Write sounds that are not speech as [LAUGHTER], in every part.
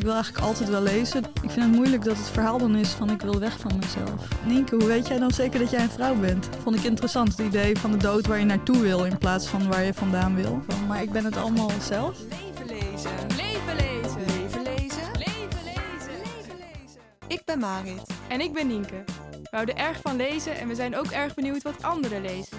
Ik wil eigenlijk altijd wel lezen. Ik vind het moeilijk dat het verhaal dan is van ik wil weg van mezelf. Nienke, hoe weet jij dan zeker dat jij een vrouw bent? Vond ik interessant, het idee van de dood waar je naartoe wil in plaats van waar je vandaan wil. Van, maar ik ben het allemaal zelf. Leven lezen. Leven lezen. Leven lezen. Leven lezen. Leven lezen. Ik ben Marit. En ik ben Nienke. We houden erg van lezen en we zijn ook erg benieuwd wat anderen lezen.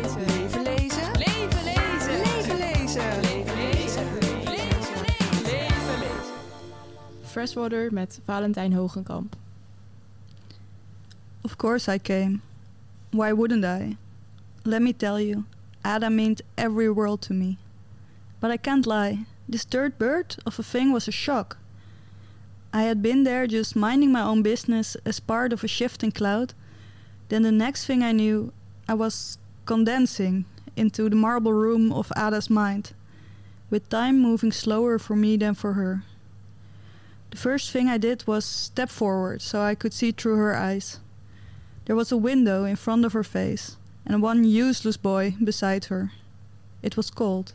Freshwater met Valentijn Hogenkamp. Of course I came. Why wouldn't I? Let me tell you, Ada meant every world to me. But I can't lie, this third bird of a thing was a shock. I had been there just minding my own business as part of a shifting cloud. Then the next thing I knew, I was condensing into the marble room of Ada's mind, with time moving slower for me than for her. The first thing I did was step forward so I could see through her eyes. There was a window in front of her face, and one useless boy beside her. It was cold.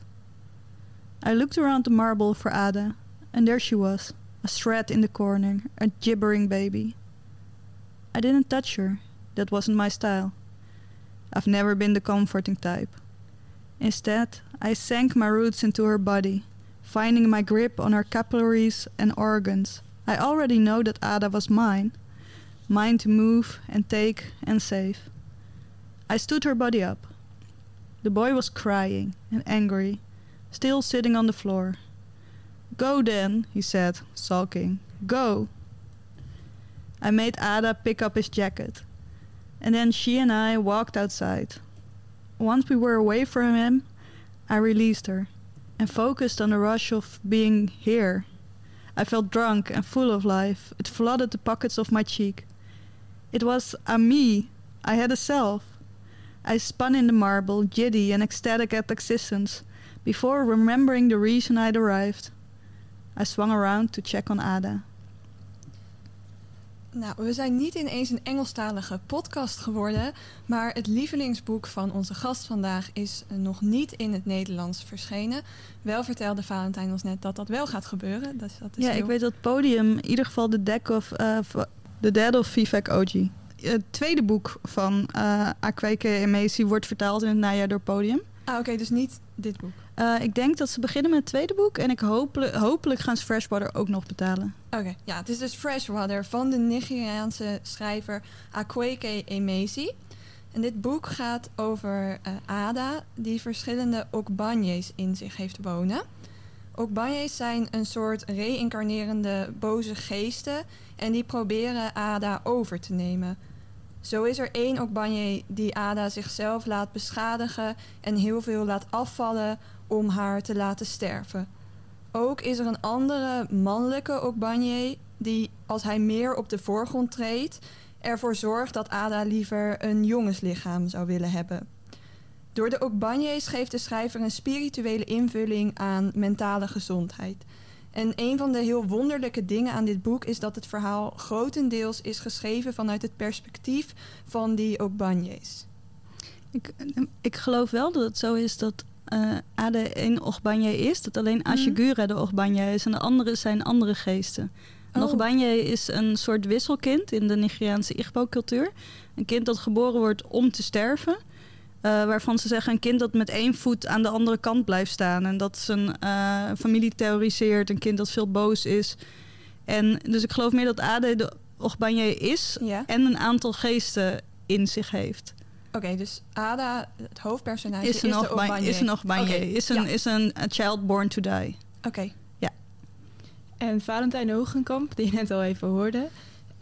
I looked around the marble for Ada, and there she was, a thread in the corner, a gibbering baby. I didn't touch her, that wasn't my style. I've never been the comforting type. Instead, I sank my roots into her body, finding my grip on her capillaries and organs. I already know that Ada was mine, mine to move and take and save. I stood her body up. The boy was crying and angry, still sitting on the floor. Go then, he said, sulking. Go. I made Ada pick up his jacket, and then she and I walked outside. Once we were away from him, I released her and focused on the rush of being here. I felt drunk and full of life. It flooded the pockets of my cheek. It was a me. I had a self. I spun in the marble, giddy and ecstatic at existence, before remembering the reason I'd arrived. I swung around to check on Ada. Nou, we zijn niet ineens een Engelstalige podcast geworden, maar het lievelingsboek van onze gast vandaag is eh, nog niet in het Nederlands verschenen. Wel vertelde Valentijn ons net dat dat wel gaat gebeuren. Dat, dat is Ja, heel- ik weet dat Podium in ieder geval de deck of eh, v- The Dead of Vivek Oji. Het tweede boek van uh, Akweke Emesi wordt vertaald in het najaar door Podium. Ah, oké, dus niet dit boek. Eh, ik denk dat ze beginnen met het tweede boek en ik hopelijk, hopelijk gaan ze Freshwater ook nog betalen. Oké, ja, het is dus Freshwater van de Nigeriaanse schrijver Akweke Emezi. En dit boek gaat over eh, Ada, die verschillende Okbanye's in zich heeft wonen. Okbanye's zijn een soort reïncarnerende boze geesten en die proberen Ada over te nemen. Zo is er één Okbanye die Ada zichzelf laat beschadigen en heel veel laat afvallen om haar te laten sterven. Ook is er een andere mannelijke Okbanye die, als hij meer op de voorgrond treedt, ervoor zorgt dat Ada liever een jongenslichaam zou willen hebben. Door de Okbanye's geeft de schrijver een spirituele invulling aan mentale gezondheid. En een van de heel wonderlijke dingen aan dit boek is dat het verhaal grotendeels is geschreven vanuit het perspectief van die Okbanye's. Ik, ik geloof wel dat het zo is dat uh, Ade één Ogbanje is. Dat alleen Ashigura de Ogbanje is en de andere zijn andere geesten. Een Oh. Ogbanje is een soort wisselkind in de Nigeriaanse Igbo-cultuur. Een kind dat geboren wordt om te sterven. Uh, waarvan ze zeggen een kind dat met één voet aan de andere kant blijft staan. En dat zijn uh, familie terroriseert. Een kind dat veel boos is. En dus ik geloof meer dat Ade de Ogbanje is. Ja. En een aantal geesten in zich heeft. Oké, okay, dus Ada, het hoofdpersonage, is is, de Ogbanye. Is een Ogbanye. Okay, is, een, ja. is een a child born to die. Oké. Okay. Ja. En Valentijn Hogenkamp, die je net al even hoorde...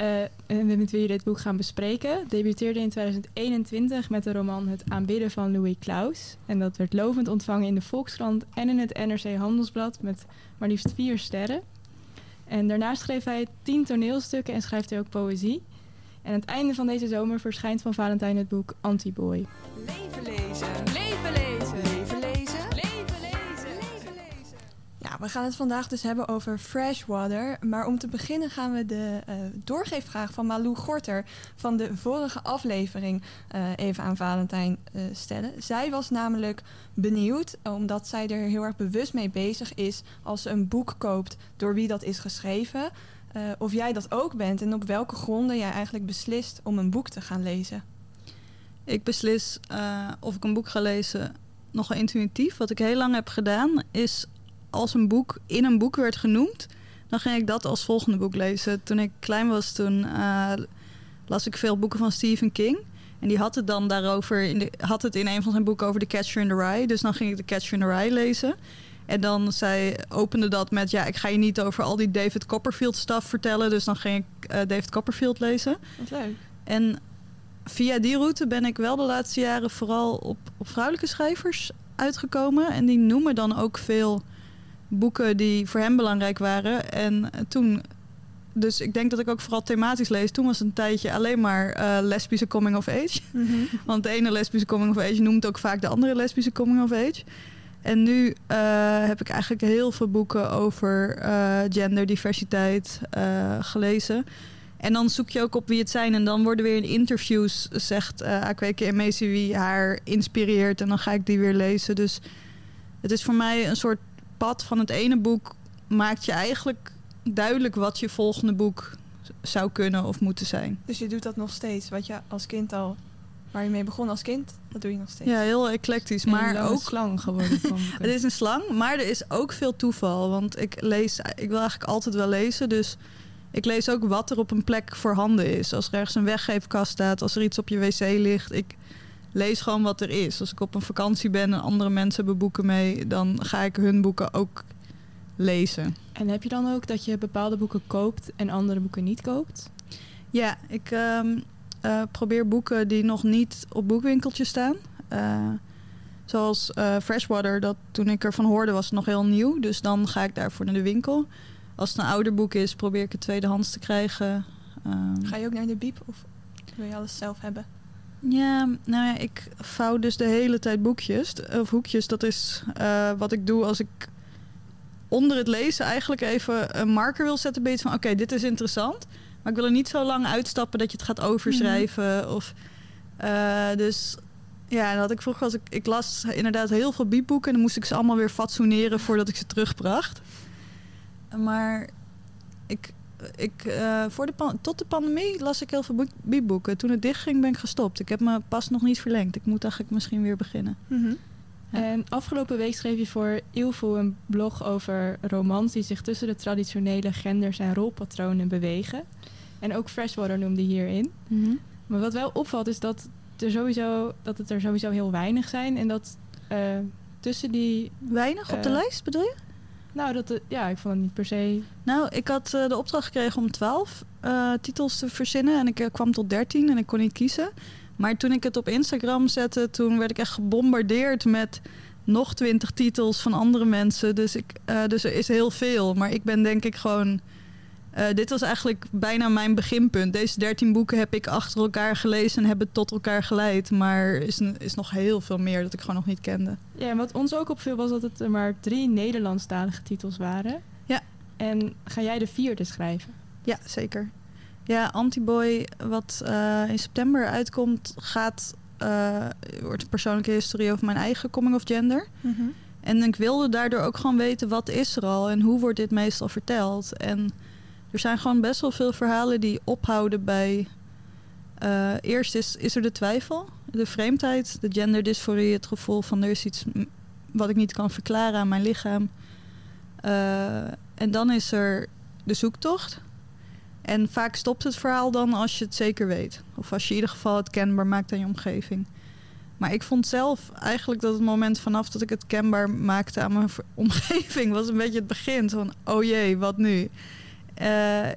Uh, en met wie we dit boek gaan bespreken, debuteerde in 2021 met de roman Het aanbidden van Louis Klaus. En dat werd lovend ontvangen in de Volkskrant en in het NRC Handelsblad met maar liefst vier sterren. En daarnaast schreef hij tien toneelstukken en schrijft hij ook poëzie. En aan het einde van deze zomer verschijnt van Valentijn het boek Antiboy. Leven lezen. Leven lezen. Leven lezen. Leven lezen. Leven lezen. Ja, we gaan het vandaag dus hebben over freshwater. Maar om te beginnen gaan we de eh, doorgeefvraag van Malou Gorter van de vorige aflevering eh, even aan Valentijn eh, stellen. Zij was namelijk benieuwd, omdat zij er heel erg bewust mee bezig is als ze een boek koopt door wie dat is geschreven. Eh, of jij dat ook bent en op welke gronden jij eigenlijk beslist om een boek te gaan lezen. Ik beslis eh, of ik een boek ga lezen nogal intuïtief. Wat ik heel lang heb gedaan is als een boek in een boek werd genoemd, dan ging ik dat als volgende boek lezen. Toen ik klein was, toen eh, las ik veel boeken van Stephen King. En die had het dan daarover, in had het in een van zijn boeken over The Catcher in the Rye. Dus dan ging ik The Catcher in the Rye lezen. En dan zei, opende dat met, ja, ik ga je niet over al die David Copperfield stuff vertellen. Dus dan ging ik eh, David Copperfield lezen. Wat leuk. En via die route ben ik wel de laatste jaren vooral op, op vrouwelijke schrijvers uitgekomen. En die noemen dan ook veel boeken die voor hem belangrijk waren. En toen, dus ik denk dat ik ook vooral thematisch lees. Toen was het een tijdje alleen maar eh, lesbische coming of age. [LAUGHS] Want de ene lesbische coming of age noemt ook vaak de andere lesbische coming of age. En nu eh, heb ik eigenlijk heel veel boeken over eh, genderdiversiteit eh, gelezen. En dan zoek je ook op wie het zijn. En dan worden weer in interviews, zegt uh, Akweke Emesi wie haar inspireert. En dan ga ik die weer lezen. Dus het is voor mij een soort pad van het ene boek. Maakt je eigenlijk duidelijk wat je volgende boek zou kunnen of moeten zijn. Dus je doet dat nog steeds, wat je als kind al, waar je mee begon als kind, dat doe je nog steeds. Ja, heel eclectisch. Maar ook slang geworden. [LAUGHS] Het is een slang, maar er is ook veel toeval. Want ik lees, ik wil eigenlijk altijd wel lezen. Dus ik lees ook wat er op een plek voorhanden is. Als er ergens een weggeefkast staat, als er iets op je wc ligt. Ik lees gewoon wat er is. Als ik op een vakantie ben en andere mensen hebben boeken mee, dan ga ik hun boeken ook lezen. En heb je dan ook dat je bepaalde boeken koopt en andere boeken niet koopt? Ja, ik ehm, eh, probeer boeken die nog niet op boekwinkeltjes staan. Eh, zoals eh, Freshwater, dat toen ik ervan hoorde was het nog heel nieuw. Dus dan ga ik daarvoor naar de winkel. Als het een ouder boek is, probeer ik het tweedehands te krijgen. Ehm, Ga je ook naar de biep of wil je alles zelf hebben? Ja, nou ja, ik vouw dus de hele tijd boekjes of hoekjes. Dat is wat ik doe als ik onder het lezen eigenlijk even een marker wil zetten. Beetje van, oké, dit is interessant. Maar ik wil er niet zo lang uitstappen dat je het gaat overschrijven. Of, eh, dus ja, en dat ik vroeger als ik, ik las inderdaad heel veel biepboeken. En dan moest ik ze allemaal weer fatsoeneren voordat ik ze terugbracht. Maar ik, ik, eh, voor de tot de pandemie las ik heel veel boek- biepboeken. Toen het dichtging ben ik gestopt. Ik heb me pas nog niet verlengd. Ik moet eigenlijk misschien weer beginnen. Ja. En afgelopen week schreef je voor Ilfo een blog over romans die zich tussen de traditionele genders en rolpatronen bewegen. En ook Freshwater noemde hierin. Maar wat wel opvalt is dat, er sowieso, dat het er sowieso heel weinig zijn. En dat eh, tussen die... Weinig op de Eh, lijst, bedoel je? Nou, dat, het- ja, ik vond het niet per se... Nou, ik had eh, de opdracht gekregen om 12 eh, titels te verzinnen. En ik eh, kwam tot 13 en ik kon niet kiezen. Maar toen ik het op Instagram zette, toen werd ik echt gebombardeerd met nog 20 titels van andere mensen. Dus, ik, eh, dus er is heel veel. Maar ik ben denk ik gewoon. eh, dit was eigenlijk bijna mijn beginpunt. Deze 13 boeken heb ik achter elkaar gelezen en hebben tot elkaar geleid. Maar er is, is nog heel veel meer dat ik gewoon nog niet kende. Ja, en wat ons ook opviel was dat het er maar drie Nederlandstalige titels waren. Ja. En ga jij de vierde schrijven? Ja, zeker. Ja, Antiboy, wat eh, in september uitkomt, gaat, eh, wordt een persoonlijke historie over mijn eigen coming of gender. En ik wilde daardoor ook gewoon weten wat is er al en hoe wordt dit meestal verteld. En er zijn gewoon best wel veel verhalen die ophouden bij. eh, eerst is, is er de twijfel, de vreemdheid, de genderdysforie, het gevoel van er is iets wat ik niet kan verklaren aan mijn lichaam. En dan is er de zoektocht. En vaak stopt het verhaal dan als je het zeker weet. Of als je in ieder geval het kenbaar maakt aan je omgeving. Maar ik vond zelf eigenlijk dat het moment vanaf dat ik het kenbaar maakte aan mijn [LAUGHS] omgeving was een beetje het begin. Van, oh jee, wat nu? Eh,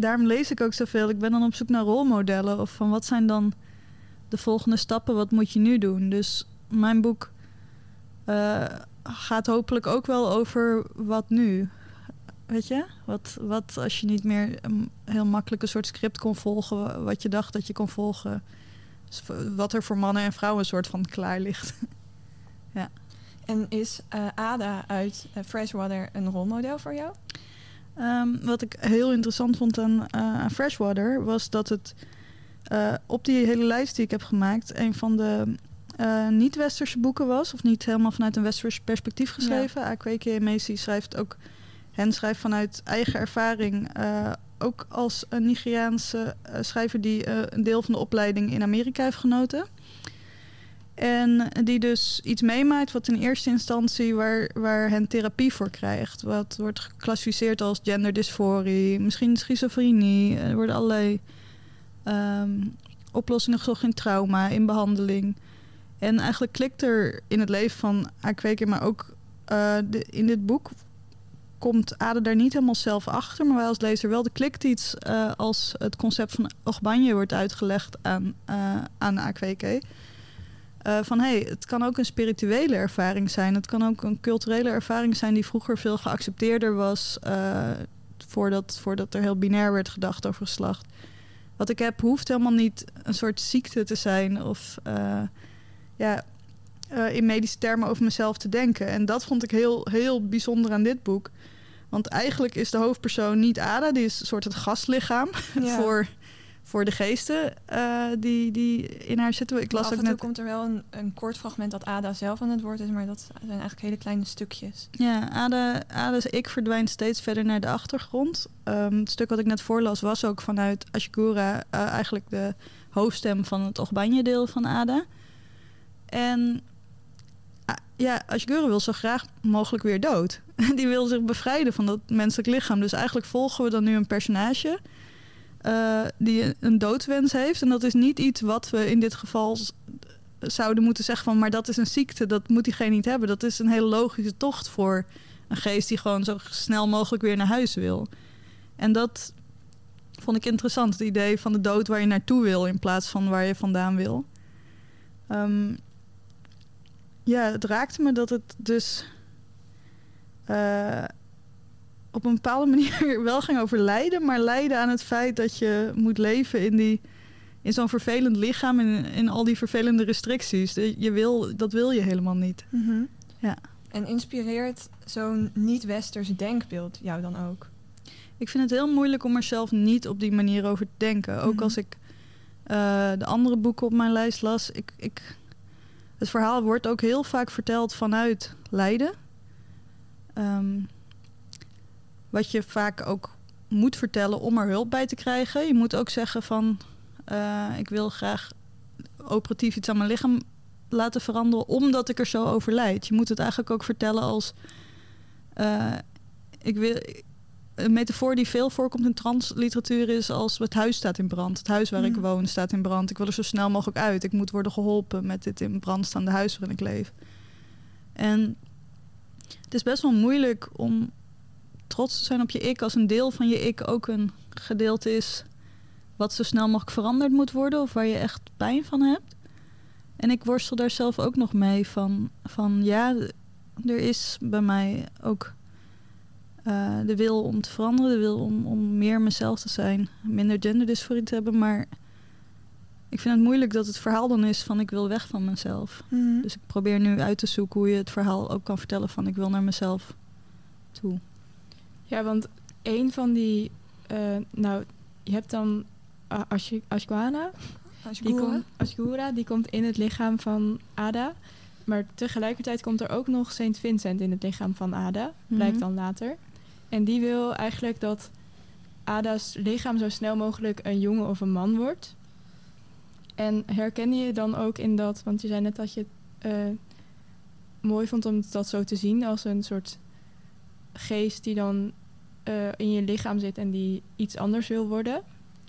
daarom lees ik ook zoveel. Ik ben dan op zoek naar rolmodellen. Of van wat zijn dan de volgende stappen? Wat moet je nu doen? Dus mijn boek eh, gaat hopelijk ook wel over wat nu. Weet je? Wat, wat als je niet meer een heel makkelijk een soort script kon volgen, wa- wat je dacht dat je kon volgen. Dus wat er voor mannen en vrouwen een soort van klaar ligt. [LAUGHS] En is eh, Ada uit eh, Freshwater een rolmodel voor jou? Ehm, wat ik heel interessant vond aan, aan Freshwater was dat het op die hele lijst die ik heb gemaakt, een van de niet-westerse boeken was, of niet helemaal vanuit een westers perspectief geschreven. Ja. Akweke Macy schrijft ook, hen schrijft vanuit eigen ervaring, eh, ook als een Nigeriaanse eh, schrijver die eh, een deel van de opleiding in Amerika heeft genoten. En die dus iets meemaakt wat in eerste instantie waar, waar hen therapie voor krijgt. Wat wordt geclassificeerd als genderdysforie, misschien schizofrenie. Er worden allerlei ehm, oplossingen gezocht in trauma, in behandeling. En eigenlijk klikt er in het leven van Akweke, maar ook in dit boek komt Ade daar niet helemaal zelf achter, maar wij als lezer wel. Er klikt iets eh, als het concept van Ogbanje wordt uitgelegd aan, uh, aan. Uh, van hey, het kan ook een spirituele ervaring zijn. Het kan ook een culturele ervaring zijn die vroeger veel geaccepteerder was. Voordat, voordat er heel binair werd gedacht over geslacht. Wat ik heb hoeft helemaal niet een soort ziekte te zijn of uh, ja, in medische termen over mezelf te denken. En dat vond ik heel, heel bijzonder aan dit boek. Want eigenlijk is de hoofdpersoon niet Ada, die is een soort het gastlichaam [LAUGHS] ja. voor voor de geesten uh, die, die in haar zitten. Ik las af en toe net... komt er wel een, een kort fragment dat Ada zelf aan het woord is, maar dat zijn eigenlijk hele kleine stukjes. Ja, Ada, Ada's ik verdwijnt steeds verder naar de achtergrond. Um, het stuk wat ik net voorlas was ook vanuit Ashigura uh, eigenlijk de hoofdstem van het Ogbanje-deel van Ada. En ja, Ashigura wil zo graag mogelijk weer dood. [LAUGHS] die wil zich bevrijden van dat menselijk lichaam. Dus eigenlijk volgen we dan nu een personage... Uh, die een doodwens heeft. En dat is niet iets wat we in dit geval zouden moeten zeggen van... maar dat is een ziekte, dat moet diegene niet hebben. Dat is een hele logische tocht voor een geest... die gewoon zo snel mogelijk weer naar huis wil. En dat vond ik interessant, het idee van de dood waar je naartoe wil... in plaats van waar je vandaan wil. Um, ja, het raakte me dat het dus... Uh, op een bepaalde [LAUGHS] manier wel ging over lijden, maar lijden aan het feit dat je moet leven in, die, in zo'n vervelend lichaam en in, in, al die vervelende restricties. Je wil, dat wil je helemaal niet. Mm -hmm. ja. En inspireert zo'n niet-westers denkbeeld jou dan ook? Ik vind het heel moeilijk om er zelf niet op die manier over te denken. Ook mm -hmm. als ik uh, de andere boeken op mijn lijst las. Ik, ik, het verhaal wordt ook heel vaak verteld vanuit lijden. Um, wat je vaak ook moet vertellen om er hulp bij te krijgen. Je moet ook zeggen van... Uh, ik wil graag operatief iets aan mijn lichaam laten veranderen... omdat ik er zo over lijd. Je moet het eigenlijk ook vertellen als... Uh, ik wil, een metafoor die veel voorkomt in transliteratuur is als... het huis staat in brand. Het huis waar mm. ik woon staat in brand. Ik wil er zo snel mogelijk uit. Ik moet worden geholpen met dit in brand staande huis waarin ik leef. En het is best wel moeilijk om trots te zijn op je ik als een deel van je ik ook een gedeelte is wat zo snel mogelijk veranderd moet worden of waar je echt pijn van hebt. En ik worstel daar zelf ook nog mee van, van ja, er is bij mij ook uh, de wil om te veranderen, de wil om, om meer mezelf te zijn, minder genderdysforie te hebben, maar ik vind het moeilijk dat het verhaal dan is van ik wil weg van mezelf. Mhm. Mm -hmm. Dus ik probeer nu uit te zoeken hoe je het verhaal ook kan vertellen van ik wil naar mezelf toe. Ja, want een van die, uh, nou, je hebt dan uh, Ashguana, die, komt, Ashgura, die komt in het lichaam van Ada. Maar tegelijkertijd komt er ook nog Saint Vincent in het lichaam van Ada, blijkt Mhm. dan later. En die wil eigenlijk dat Ada's lichaam zo snel mogelijk een jongen of een man wordt. En herken je dan ook in dat, want je zei net dat je het uh, mooi vond om dat zo te zien als een soort geest die dan uh, in je lichaam zit en die iets anders wil worden.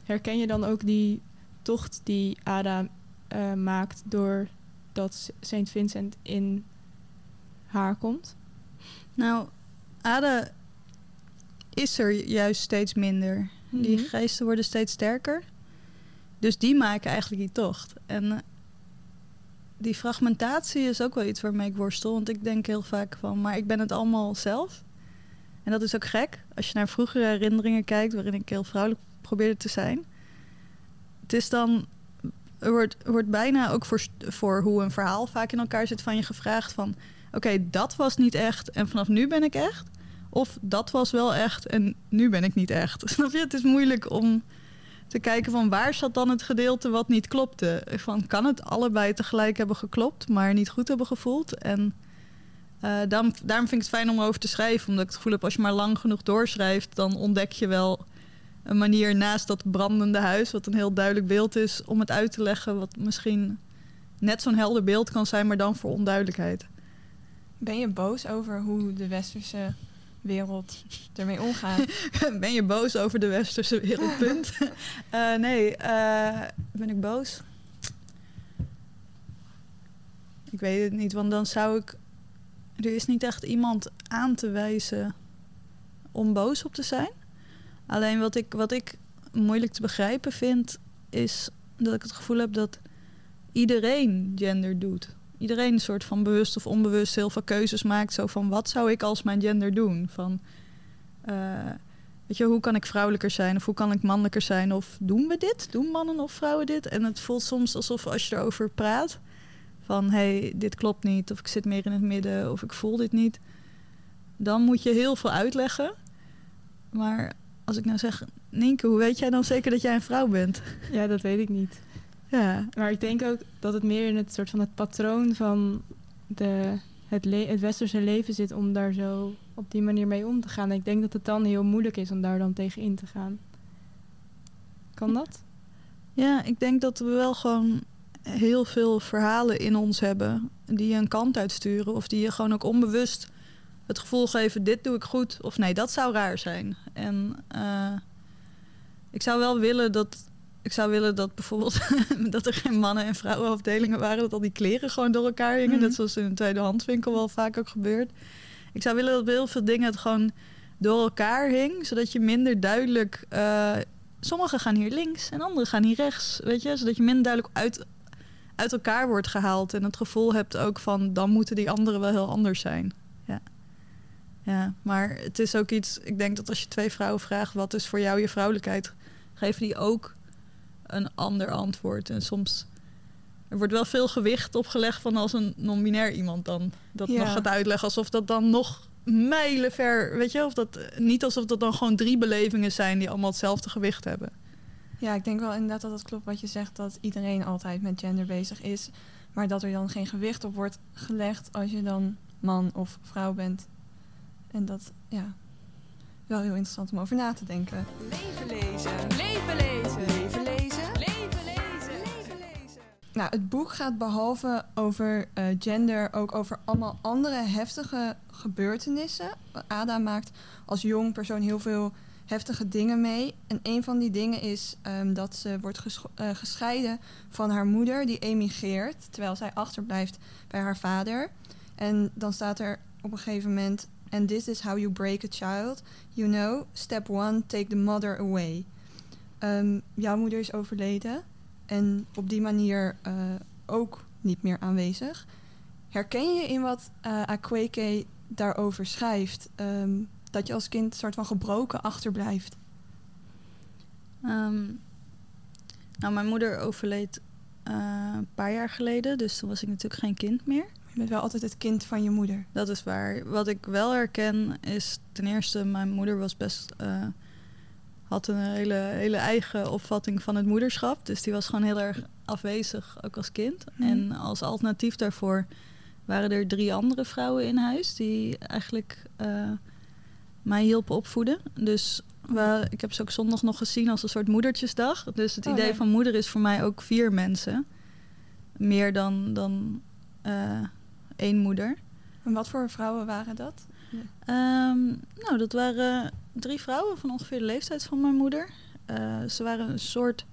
Herken je dan ook die tocht die Ada uh, maakt doordat Saint Vincent in haar komt? Nou, Ada is er juist steeds minder. Mhm. Die geesten worden steeds sterker. Dus die maken eigenlijk die tocht. En uh, die fragmentatie is ook wel iets waarmee ik worstel. Want ik denk heel vaak van, maar ik ben het allemaal zelf. En dat is ook gek. als je naar vroegere herinneringen kijkt, waarin ik heel vrouwelijk probeerde te zijn, het is dan. Er wordt, er wordt bijna ook voor, voor hoe een verhaal vaak in elkaar zit van je gevraagd van... oké, dat was niet echt en vanaf nu ben ik echt. Of dat was wel echt en nu ben ik niet echt. [LAUGHS] Snap je? Het is moeilijk om te kijken van waar zat dan het gedeelte wat niet klopte. Van kan het allebei tegelijk hebben geklopt, maar niet goed hebben gevoeld. En uh, daarom, daarom vind ik het fijn om over te schrijven. Omdat ik het gevoel heb als je maar lang genoeg doorschrijft, dan ontdek je wel een manier naast dat brandende huis, wat een heel duidelijk beeld is, om het uit te leggen wat misschien net zo'n helder beeld kan zijn, maar dan voor onduidelijkheid. Ben je boos over hoe de westerse wereld ermee omgaat? [LAUGHS] ben je boos over de westerse wereld? Punt. uh, [LAUGHS] nee, uh, ben ik boos? Ik weet het niet, want dan zou ik. Er is niet echt iemand aan te wijzen om boos op te zijn. Alleen wat ik, wat ik moeilijk te begrijpen vind, is dat ik het gevoel heb dat iedereen gender doet. Iedereen een soort van bewust of onbewust heel veel keuzes maakt. Zo van wat zou ik als mijn gender doen? Van uh, weet je, hoe kan ik vrouwelijker zijn of hoe kan ik mannelijker zijn? Of doen we dit? Doen mannen of vrouwen dit? En het voelt soms alsof als je erover praat, van hé, hey, dit klopt niet, of ik zit meer in het midden, of ik voel dit niet. Dan moet je heel veel uitleggen. Maar als ik nou zeg, Nienke, hoe weet jij dan zeker dat jij een vrouw bent? Ja, dat weet ik niet. Ja. Maar ik denk ook dat het meer in het soort van het patroon van de, het, het westerse leven zit om daar zo op die manier mee om te gaan. En ik denk dat het dan heel moeilijk is om daar dan tegen in te gaan. Kan dat? Ja, ik denk dat we wel gewoon heel veel verhalen in ons hebben die je een kant uitsturen of die je gewoon ook onbewust het gevoel geven: dit doe ik goed of nee, dat zou raar zijn. En uh, ik zou wel willen dat. Ik zou willen dat bijvoorbeeld [LAUGHS] dat er geen mannen- en vrouwenafdelingen waren, dat al die kleren gewoon door elkaar hingen. Mm. Net zoals in een tweedehandswinkel wel vaak ook gebeurt. Ik zou willen dat bij heel veel dingen het gewoon door elkaar hing, zodat je minder duidelijk. Uh, sommigen gaan hier links en anderen gaan hier rechts. Weet je, zodat je minder duidelijk uit, uit elkaar wordt gehaald. En het gevoel hebt ook van dan moeten die anderen wel heel anders zijn. Ja. Ja, maar het is ook iets. Ik denk dat als je twee vrouwen vraagt wat is voor jou je vrouwelijkheid, geven die ook een ander antwoord. En soms er wordt wel veel gewicht opgelegd van als een non-binair iemand dan dat ja. nog gaat uitleggen, alsof dat dan nog mijlenver, weet je, of dat niet alsof dat dan gewoon drie belevingen zijn die allemaal hetzelfde gewicht hebben. Ja, ik denk wel inderdaad dat het klopt wat je zegt, dat iedereen altijd met gender bezig is, maar dat er dan geen gewicht op wordt gelegd als je dan man of vrouw bent. En dat, ja, wel heel interessant om over na te denken. Leven lezen, leven lezen, Nou, het boek gaat behalve over uh, gender ook over allemaal andere heftige gebeurtenissen. Ada maakt als jong persoon heel veel heftige dingen mee. En een van die dingen is um, dat ze wordt uh, gescheiden van haar moeder, die emigreert, terwijl zij achterblijft bij haar vader. En dan staat er op een gegeven moment And this is how you break a child. You know, step one, take the mother away. Um, jouw moeder is overleden en op die manier uh, ook niet meer aanwezig. Herken je in wat uh, Akweke daarover schrijft? Um, dat je als kind soort van gebroken achterblijft? Um, nou, mijn moeder overleed uh, een paar jaar geleden, dus toen was ik natuurlijk geen kind meer. Je bent wel altijd het kind van je moeder. Dat is waar. Wat ik wel herken is ten eerste, mijn moeder was best. Uh, had een hele, hele eigen opvatting van het moederschap. Dus die was gewoon heel erg afwezig, ook als kind. Mhm. Mm. En als alternatief daarvoor waren er drie andere vrouwen in huis die eigenlijk uh, mij hielpen opvoeden. Dus we, ik heb ze ook zondag nog gezien als een soort moedertjesdag. Dus het Oh, idee van moeder is voor mij ook vier mensen. Meer dan, dan uh, één moeder. En wat voor vrouwen waren dat? Um, nou, dat waren drie vrouwen van ongeveer de leeftijd van mijn moeder. Uh, ze waren een soort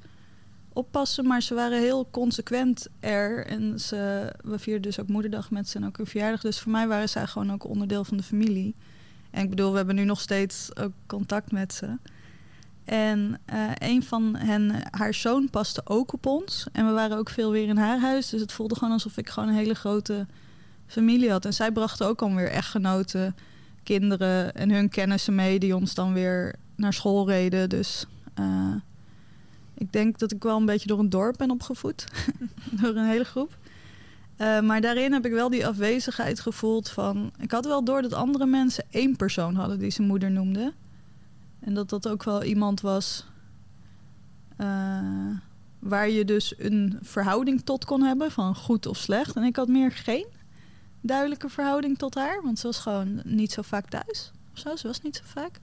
oppassen, maar ze waren heel consequent er. En ze, we vierden dus ook moederdag met ze en ook hun verjaardag. Dus voor mij waren zij gewoon ook onderdeel van de familie. En ik bedoel, we hebben nu nog steeds ook contact met ze. En uh, een van hen, haar zoon, paste ook op ons. En we waren ook veel weer in haar huis. Dus het voelde gewoon alsof ik gewoon een hele grote familie had. En zij brachten ook alweer echtgenoten, kinderen en hun kennissen mee die ons dan weer naar school reden. Dus eh, ik denk dat ik wel een beetje door een dorp ben opgevoed. [LAUGHS] door een hele groep. Eh, maar daarin heb ik wel die afwezigheid gevoeld van... Ik had wel door dat andere mensen één persoon hadden die zijn moeder noemde. En dat dat ook wel iemand was... eh, waar je dus een verhouding tot kon hebben van goed of slecht. En ik had meer geen duidelijke verhouding tot haar. Want ze was gewoon niet zo vaak thuis. Of zo, ze was niet zo vaak.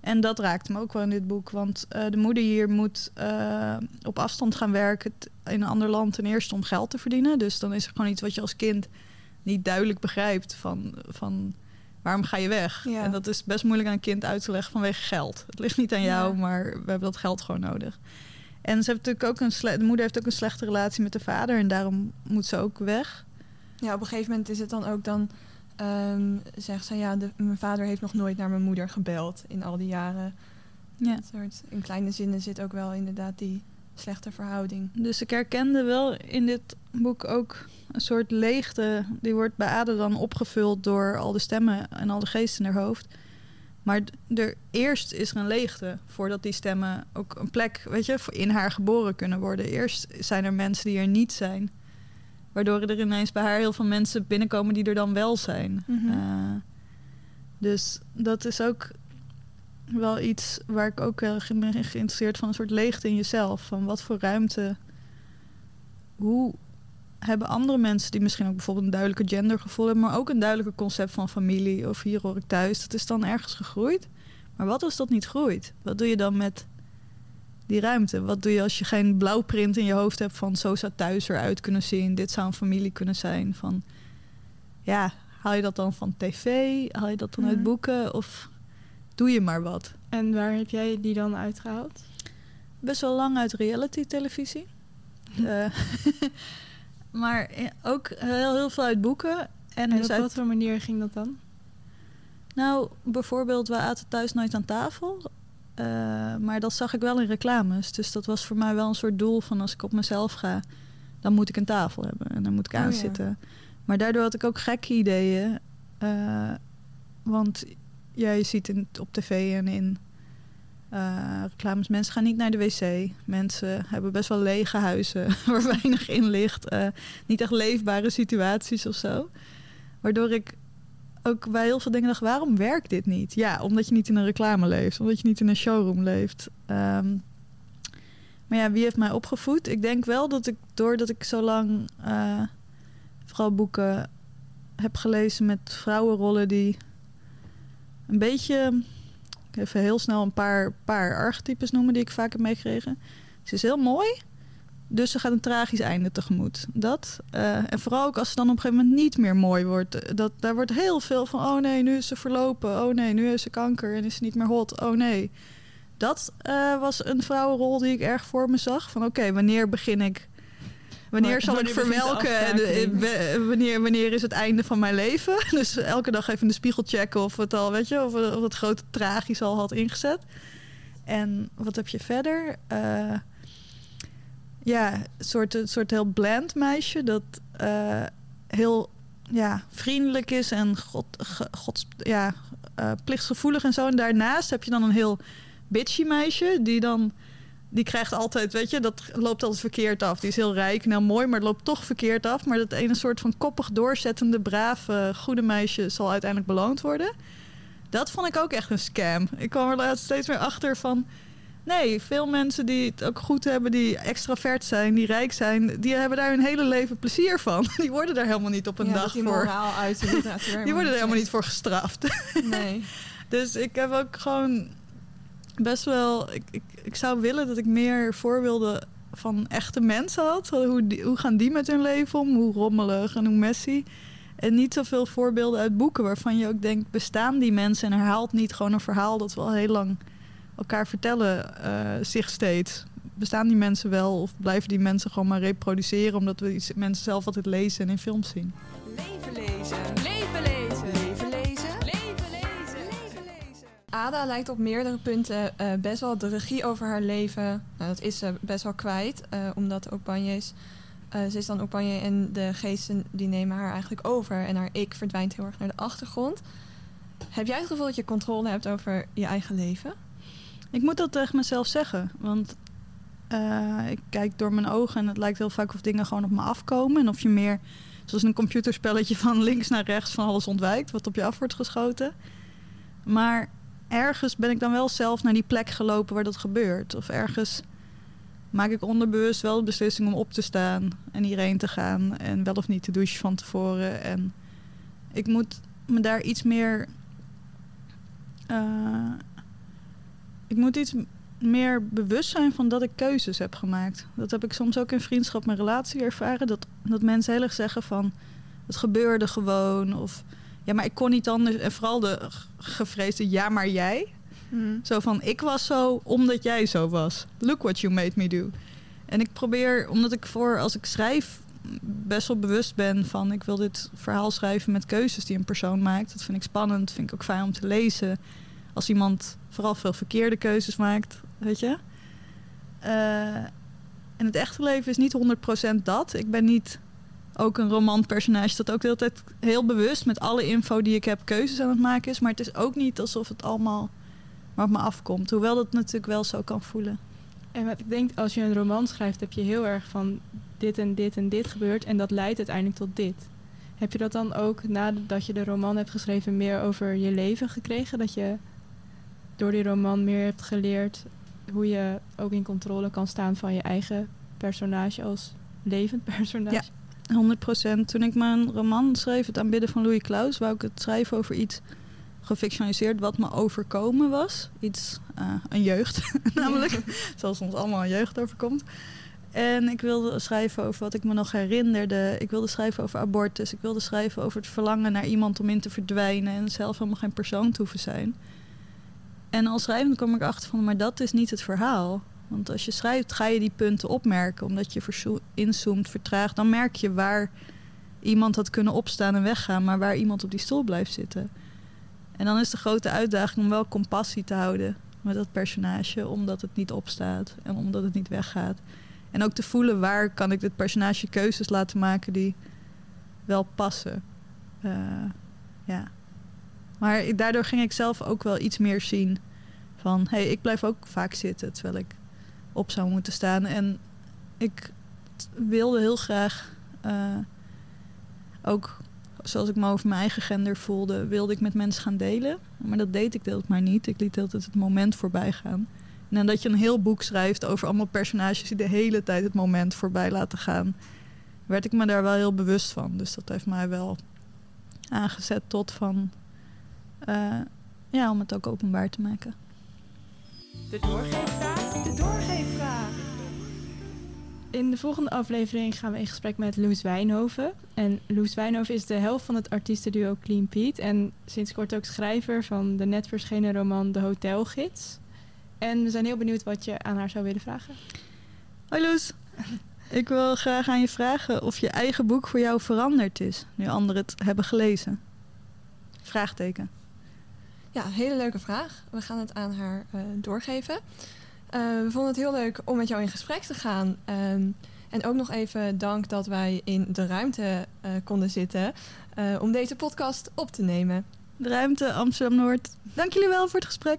En dat raakte me ook wel in dit boek. Want eh, de moeder hier moet eh, op afstand gaan werken in een ander land. Ten eerste om geld te verdienen. Dus dan is er gewoon iets wat je als kind niet duidelijk begrijpt. Van, van waarom ga je weg? Ja. En dat is best moeilijk aan een kind uit te leggen vanwege geld. Het ligt niet aan jou, Ja. maar we hebben dat geld gewoon nodig. En ze heeft natuurlijk ook een de moeder heeft ook een slechte relatie met de vader. En daarom moet ze ook weg. Ja, op een gegeven moment is het dan ook dan... ehm zegt ze, ja, de, mijn vader heeft nog nooit naar mijn moeder gebeld in al die jaren. Ja. Soort, in kleine zinnen zit ook wel inderdaad die slechte verhouding. Dus ik herkende wel in dit boek ook een soort leegte. Die wordt bij Ada dan opgevuld door al de stemmen en al de geesten in haar hoofd. Maar er, eerst is er een leegte voordat die stemmen ook een plek, weet je, in haar geboren kunnen worden. Eerst zijn er mensen die er niet zijn. Waardoor er ineens bij haar heel veel mensen binnenkomen die er dan wel zijn. Mhm. Eh, dus dat is ook wel iets waar ik ook heel erg in ben geïnteresseerd van een soort leegte in jezelf. Van wat voor ruimte. Hoe hebben andere mensen die misschien ook bijvoorbeeld een duidelijke gendergevoel hebben, maar ook een duidelijke concept van familie of hier hoor ik thuis, dat is dan ergens gegroeid. Maar wat als dat niet groeit? Wat doe je dan met die ruimte? Wat doe je als je geen blauwprint in je hoofd hebt van zo zou thuis eruit kunnen zien, dit zou een familie kunnen zijn? Van ja, haal je dat dan van tv? Haal je dat dan uit Mhm. boeken? Of doe je maar wat? En waar heb jij die dan uitgehaald? best wel lang uit reality-televisie. [LAUGHS] Eh, [LAUGHS] maar eh, ook heel, heel veel uit boeken. En, En dus op uit, wat voor manier ging dat dan? nou, bijvoorbeeld, we aten thuis nooit aan tafel. Eh, maar dat zag ik wel in reclames. Dus dat was voor mij wel een soort doel van als ik op mezelf ga, dan moet ik een tafel hebben en dan moet ik Oh ja. aanzitten. Maar daardoor had ik ook gekke ideeën. Eh, want ja, je ziet in, op tv en in eh, reclames, mensen gaan niet naar de wc. Mensen hebben best wel lege huizen [LAUGHS] waar weinig in ligt. Niet echt leefbare situaties of zo. Waardoor ik ook bij heel veel dingen dacht, waarom werkt dit niet? Ja, omdat je niet in een reclame leeft. Omdat je niet in een showroom leeft. Ehm, maar ja, wie heeft mij opgevoed? Ik denk wel dat ik, doordat ik zo lang eh, vooral boeken heb gelezen met vrouwenrollen die een beetje, even heel snel een paar, paar archetypes noemen die ik vaak heb meegekregen. Ze is heel mooi, dus ze gaat een tragisch einde tegemoet. Dat. eh, en vooral ook als ze dan op een gegeven moment niet meer mooi wordt. eh, Dat, daar wordt heel veel van, oh nee, nu is ze verlopen. Oh nee, nu heeft ze kanker en is ze niet meer hot. Oh nee. Dat eh, was een vrouwenrol die ik erg voor me zag. Van oké, wanneer begin ik... Wanneer Wa- zal ik wanneer begint de verwelken? En, aftakeling? we- wanneer, wanneer is het einde van mijn leven? [LAUGHS] Dus elke dag even in de spiegel checken of het al, weet je, of, of het grote tragisch al had ingezet. En wat heb je verder? Ja, een soort, een soort heel bland meisje dat eh, heel ja, vriendelijk is en god, ja, eh, plichtsgevoelig en zo. En daarnaast heb je dan een heel bitchy meisje die dan die krijgt altijd, weet je, dat loopt altijd verkeerd af. Die is heel rijk en heel mooi, maar het loopt toch verkeerd af. Maar dat ene soort van koppig doorzettende, brave, goede meisje zal uiteindelijk beloond worden. Dat vond ik ook echt een scam. Ik kwam er steeds meer achter van... Nee, veel mensen die het ook goed hebben, die extravert zijn, die rijk zijn... die hebben daar hun hele leven plezier van. [LAUGHS] Die worden daar helemaal niet op een ja, dag die voor... moraal uit. [LAUGHS] Die worden er helemaal niet voor gestraft. [LAUGHS] Nee. Dus ik heb ook gewoon best wel. Ik, ik, ik zou willen dat ik meer voorbeelden van echte mensen had. Hoe, die, hoe gaan die met hun leven om? Hoe rommelig en hoe messy. En niet zoveel voorbeelden uit boeken waarvan je ook denkt: bestaan die mensen en herhaalt niet gewoon een verhaal dat we al heel lang elkaar vertellen eh, zich steeds? Bestaan die mensen wel of blijven die mensen gewoon maar reproduceren omdat we die mensen zelf altijd lezen en in films zien? Leven lezen. Leven lezen. Leven lezen. Leven lezen. Leven lezen. Ada lijkt op meerdere punten eh, best wel de regie over haar leven. Nou, dat is ze best wel kwijt, eh, omdat ook Banjes. eh, ze is dan ook Banje en de geesten die nemen haar eigenlijk over. En haar ik verdwijnt heel erg naar de achtergrond. Heb jij het gevoel dat je controle hebt over je eigen leven? Ik moet dat tegen mezelf zeggen. Want eh, ik kijk door mijn ogen en het lijkt heel vaak of dingen gewoon op me afkomen. En of je meer, zoals een computerspelletje van links naar rechts van alles ontwijkt, wat op je af wordt geschoten. Maar ergens ben ik dan wel zelf naar die plek gelopen waar dat gebeurt. Of ergens maak ik onderbewust wel de beslissing om op te staan en hierheen te gaan. En wel of niet te douchen van tevoren. En ik moet me daar iets meer. eh, ik moet iets meer bewust zijn van dat ik keuzes heb gemaakt. Dat heb ik soms ook in vriendschap en relatie ervaren. Dat, dat mensen heel erg zeggen van het gebeurde gewoon. Of ja, maar ik kon niet anders. En vooral de gevreesde ja, maar jij. Zo van ik was zo omdat jij zo was. Look what you made me do. En ik probeer, omdat ik voor als ik schrijf best wel bewust ben van ik wil dit verhaal schrijven met keuzes die een persoon maakt. Dat vind ik spannend, vind ik ook fijn om te lezen. Als iemand vooral veel verkeerde keuzes maakt, weet je. Eh, en het echte leven is niet 100% dat. Ik ben niet ook een romanpersonage dat ook de hele tijd heel bewust met alle info die ik heb keuzes aan het maken is. Maar het is ook niet alsof het allemaal maar op me afkomt. Hoewel dat natuurlijk wel zo kan voelen. En ik denk, als je een roman schrijft, heb je heel erg van dit en dit en dit gebeurt. En dat leidt uiteindelijk tot dit. Heb je dat dan ook nadat je de roman hebt geschreven meer over je leven gekregen? Dat je door die roman meer hebt geleerd hoe je ook in controle kan staan van je eigen personage als levend [LAUGHS] personage? Ja. 100% Toen ik mijn roman schreef, Het aanbidden van Louis Klaus, wou ik het schrijven over iets gefictionaliseerd wat me overkomen was. Iets, eh, een jeugd [LAUGHS] namelijk, [LAUGHS] zoals ons allemaal een jeugd overkomt. En ik wilde schrijven over wat ik me nog herinnerde. Ik wilde schrijven over abortus. Ik wilde schrijven over het verlangen naar iemand om in te verdwijnen en zelf helemaal geen persoon te hoeven zijn. En als schrijvend kwam ik achter van, maar dat is niet het verhaal. Want als je schrijft, ga je die punten opmerken. Omdat je inzoomt, vertraagt. Dan merk je waar iemand had kunnen opstaan en weggaan. Maar waar iemand op die stoel blijft zitten. En dan is de grote uitdaging om wel compassie te houden met dat personage. Omdat het niet opstaat en omdat het niet weggaat. En ook te voelen waar kan ik dit personage keuzes laten maken die wel passen. Eh, ja. Maar daardoor ging ik zelf ook wel iets meer zien van... hé, hey, ik blijf ook vaak zitten terwijl ik op zou moeten staan. En ik wilde heel graag eh, ook... Zoals ik me over mijn eigen gender voelde, wilde ik met mensen gaan delen. Maar dat deed ik deelt maar niet. Ik liet altijd het moment voorbij gaan. En nadat je een heel boek schrijft over allemaal personages die de hele tijd het moment voorbij laten gaan, werd ik me daar wel heel bewust van. Dus dat heeft mij wel aangezet tot van, eh, ja, om het ook openbaar te maken. De doorgeefvraag. De doorgeefvraag. In de volgende aflevering gaan we in gesprek met Loes Wijnhoven. En Loes Wijnhoven is de helft van het artiestenduo Clean Pete. En sinds kort ook schrijver van de net verschenen roman De Hotelgids. En we zijn heel benieuwd wat je aan haar zou willen vragen. Hoi Loes, [LAUGHS] ik wil graag aan je vragen of je eigen boek voor jou veranderd is, nu anderen het hebben gelezen. Vraagteken. Ja, hele leuke vraag. We gaan het aan haar eh, doorgeven. Eh, we vonden het heel leuk om met jou in gesprek te gaan. Ehm, en ook nog even dank dat wij in de ruimte eh, konden zitten eh, om deze podcast op te nemen. De ruimte Amsterdam-Noord. Dank jullie wel voor het gesprek.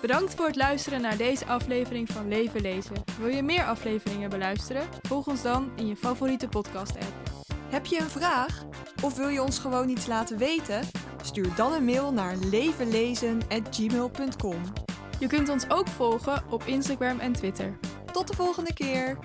Bedankt voor het luisteren naar deze aflevering van Leven Lezen. Wil je meer afleveringen beluisteren? Volg ons dan in je favoriete podcast-app. Heb je een vraag? Of wil je ons gewoon iets laten weten? Stuur dan een mail naar levenlezen.gmail.com. Je kunt ons ook volgen op Instagram en Twitter. Tot de volgende keer!